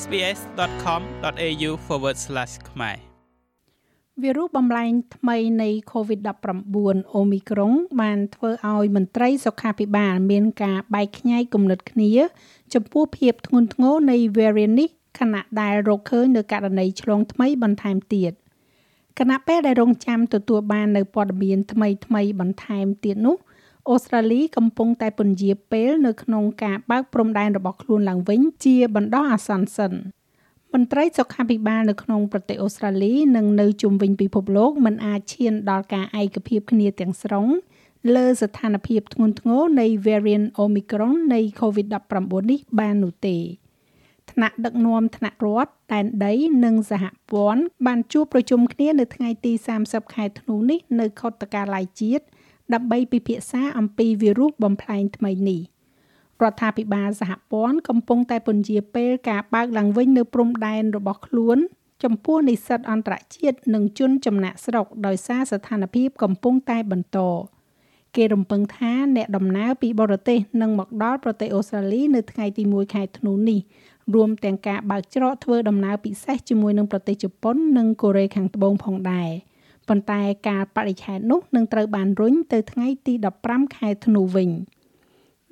sbs.com.au/ ខ្មែរវីរុសបំលែងថ្មីនៃ COVID-19 Omicron បានធ្វើឲ្យមន្ត្រីសុខាភិបាលមានការបែកខ្ញែកគំនិតគ្នា ចំពោះភាពធ្ងន់ធ្ងរនៃ variant នេះខណៈដែលរកឃើញនូវករណីឆ្លងថ្មីបន្ថែមទៀតគណៈពេលដែលរងចាំទទួលបាននៅព័ត៌មានថ្មីថ្មីបន្ថែមទៀតនោះ អូស្ត្រាលីកំពុងតែពន្យាពេលនៅក្នុងការបើកព្រំដែនរបស់ខ្លួនឡើងវិញជាបណ្ដោះអាសន្នសិនមន្ត្រីសុខាភិបាលនៅក្នុងប្រទេសអូស្ត្រាលីនិងនៅជុំវិញពិភពលោកមិនអាចឈានដល់ការឯកភាពគ្នាទាំងស្រុងលើស្ថានភាពធ្ងន់ធ្ងរនៃ variant Omicron នៃ COVID-19 នេះបាននោះទេថ្នាក់ដឹកនាំថ្នាក់រដ្ឋដែនដីនិងសហព័ន្ធបានជួបប្រជុំគ្នានៅថ្ងៃទី30ខែធ្នូនេះនៅខុទ្ទកាល័យជាតិ ដើម្បីពិភាក្សាអំពីវីរុសបំផ្លែងថ្មីនេះរដ្ឋាភិបាលសហព័ន្ធកំពុងតែពន្យាពេលការបើកឡើងវិញនៅព្រំដែនរបស់ខ្លួន ចំពោះនិស្សិតអន្តរជាតិនិងជនចំណាក់ស្រុកដោយសារស្ថានភាពកំពុងតែបន្តគេរំពឹងថាអ្នកដំណើរពីបរទេសនឹងមកដល់ប្រទេសអូស្ត្រាលីនៅថ្ងៃទី1ខែធ្នូនេះរួមទាំងការបើកច្រកធ្វើដំណើរពិសេសជាមួយនឹងប្រទេសជប៉ុននិងកូរ៉េខាងត្បូងផងដែរ ប៉ុន្តែការបរិច្ឆេទនោះនឹងត្រូវបានរុញទៅថ្ងៃទី15ខែធ្នូវិញ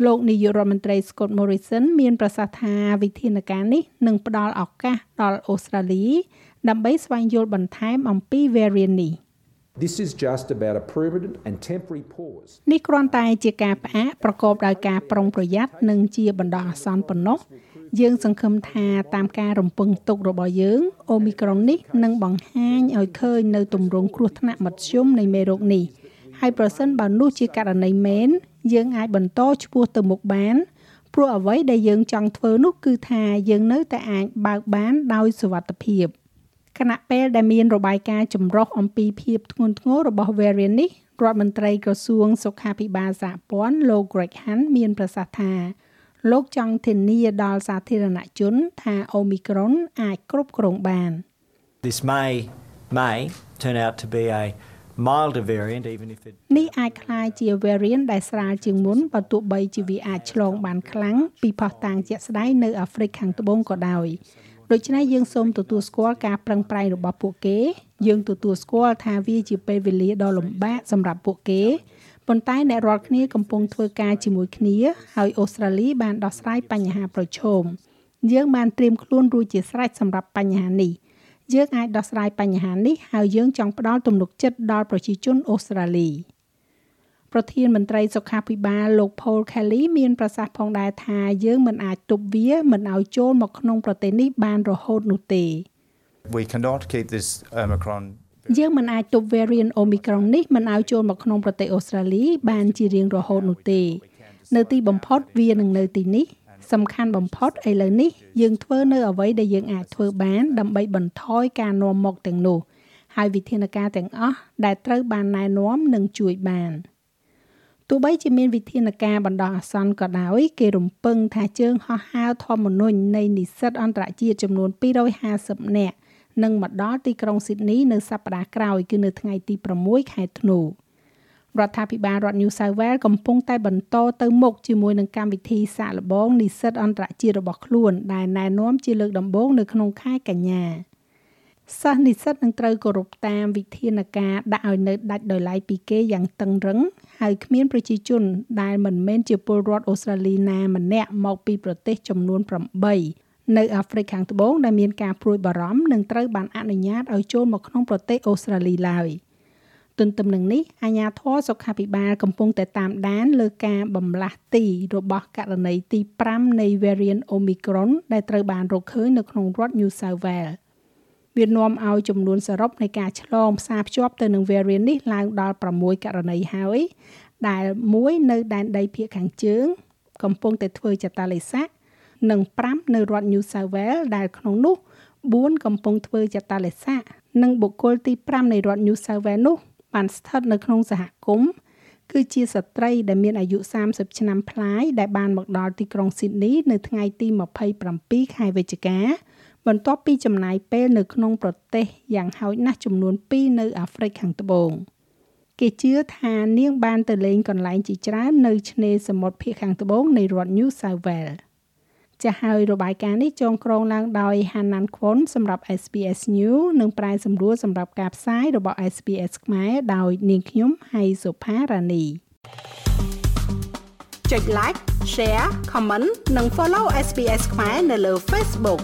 លោកនាយករដ្ឋមន្ត្រី Scott Morrison មានប្រសាសន៍ថាវិធានការនេះនឹងផ្ដល់ឱកាសដល់អូស្ត្រាលីដើម្បីស្វែងយល់បន្ថែមអំពី variant នេះ This is just about a permanent and temporary pause. នេះគ្រាន់តែជាការផ្អាកប្រកបដោយការប្រុងប្រយ័ត្ននិងជាបណ្ដោះអាសន្នប៉ុណ្ណោះ យើងសង្ឃឹមថាតាមការរំពឹងទុករបស់យើងអូមីក្រុងនេះនឹងបង្ហាញឲ្យឃើញនៅទម្រង់គ្រោះថ្នាក់មធ្យមនៃមេរោគនេះហើយប្រសិនបើនោះជាករណីមែនយើងអាចបន្តឈ្មោះទៅមុខបានព្រោះអ្វីដែលយើងចង់ធ្វើនោះគឺថាយើងនៅតែអាចបើកបានដោយសុវត្ថិភាពខណៈពេលដែលមានរបាយការណ៍ចម្រុះអំពីភាពធ្ងន់ធ្ងររបស់ variant នេះរដ្ឋមន្ត្រីក្រសួងសុខាភិបាលសហព័ន្ធលោក Greg Hunt មានប្រសាសន៍ថា លោកចង់ធានាដល់សាធារណជនថា Omicron អាចគ្រប់គ្រងបាន This may may turn out to be a milder variant even if it នេះអាចคล้ายជា variant ដែលស្រាលជាងមុនបើទោះបីជាវាអាចឆ្លងបានខ្លាំងពីផុសតាងជាក់ស្ដែងនៅអាហ្វ្រិកខាងត្បូងក៏ដោយដូច្នេះយើងសូមទទួលស្គាល់ការប្រឹងប្រែងរបស់ពួកគេ យើងទទួលស្គាល់ថាវាជាពេលវេលាដ៏លំបាកសម្រាប់ពួកគេ ប៉ុន្តែអ្នករាល់គ្នាកំពុងធ្វើការជាមួយគ្នា ហើយអូស្ត្រាលីបានដោះស្រាយបញ្ហាប្រឈមយើងបានត្រៀមខ្លួនរួចជាស្រេចសម្រាប់បញ្ហានេះយើងអាចដោះស្រាយបញ្ហានេះហើយយើងចង់ផ្ដល់ទំនុកចិត្តដល់ប្រជាជនអូស្ត្រាលីប្រធានមន្ត្រីសុខាភិបាលលោក Paul Kelly មានប្រសាសន៍ផងដែរថាយើងមិនអាចទប់វាមិនឲ្យចូលមកក្នុងប្រទេសនេះបានរហូតនោះទេ We cannot keep this Omicron យើងមិនអាចទប់ variant Omicron នេះមិនឲ្យចូលមកក្នុងប្រទេសអូស្ត្រាលីបានជារៀងរហូតនោះទេ នៅទីបំផុតវានឹងនៅទីនេះសំខាន់បំផុតឥឡូវនេះយើងធ្វើនៅអ្វីដែលយើងអាចធ្វើបានដើម្បីបន្ថយការនាំមកទាំងនោះហើយវិធានការទាំងអស់ដែលត្រូវបានណែនាំនឹងជួយបានទោះបីជាមានវិធានការបណ្ដោះអាសន្នក៏ដោយគេរំពឹងថាជើងហោះហើរធម្មនុញ្ញនៃនិស្សិតអន្តរជាតិចំនួន250នាក់ នឹងមកដល់ទីក្រុងស៊ីដនីនៅសប្តាហ៍ក្រោយគឺនៅថ្ងៃទី6ខែធ្នូរដ្ឋាភិបាលរដ្ឋ New South Wales កំពុងតែបន្តទៅមុខជាមួយនឹងកម្មវិធីសាកល្បងនិស្សិតអន្តរជាតិរបស់ខ្លួន ដែលណែនាំជាលើកដំបូងនៅក្នុងខែកញ្ញាសិស្សនិស្សិតនឹងត្រូវគោរពតាមវិធានការដាក់ឲ្យនៅដាច់ដោយឡែកពីគេយ៉ាងតឹងរឹងហើយគ្មានប្រជាជនដែលមិនមែនជាពលរដ្ឋអូស្ត្រាលីណាម្នាក់មកពីប្រទេសចំនួន8 នៅអាហ្វ្រិកខាងត្បូងដែលមានការព្រួយបារម្ភនឹងត្រូវបានអនុញ្ញាតឲ្យចូលមកក្នុងប្រទេសអូស្ត្រាលីឡើយ។ទន្ទឹមនឹងនេះអាជ្ញាធរសុខាភិបាលកំពុងតែតាមដានលើការបំលាស់ទីរបស់ករណីទី5នៃ variant Omicron ដែលត្រូវបានរកឃើញនៅក្នុងរដ្ឋ New South Wales វានាំឲ្យចំនួនសរុបនៃការឆ្លងផ្សារភ្ជាប់ទៅនឹង variant នេះឡើងដល់6ករណីហើយដែលមួយនៅដែនដីភាគខាងជើង កំពុងតែធ្វើចតាឡេសា និង5នៅរដ្ឋ New South Wales ដែលក្នុងនោះ4កំពុងធ្វើចតាឡេសានិងបុគ្គលទី5នៃរដ្ឋ New South Wales នោះបានស្ថិតនៅក្នុងសហគមន៍គឺជាស្ត្រីដែលមានអាយុ30ឆ្នាំប្លាយដែលបានមកដល់ទីក្រុងស៊ីដនីនៅថ្ងៃទី27ខែវិច្ឆិកាបន្ទាប់ពីចំណាយពេលនៅក្នុងប្រទេសយ៉ាងហោចណាស់ចំនួន2នៅអាហ្វ្រិកខាងត្បូងគេជឿថានាងបានទៅលេងកន្លែងជាច្រើននៅឆ្នេរសមុទ្រភាគខាងត្បូងនៃរដ្ឋ New South Wales ចាស់ហើយរបាយការណ៍នេះចងក្រងឡើងដោយ Hanan Kwon សម្រាប់ SBS News និងប្រែសម្រួលសម្រាប់ការផ្សាយរបស់ SBS ខ្មែរដោយនាងខ្ញុំហៃសុផារ៉ានីចុច like share comment និង follow SBS ខ្មែរនៅលើ Facebook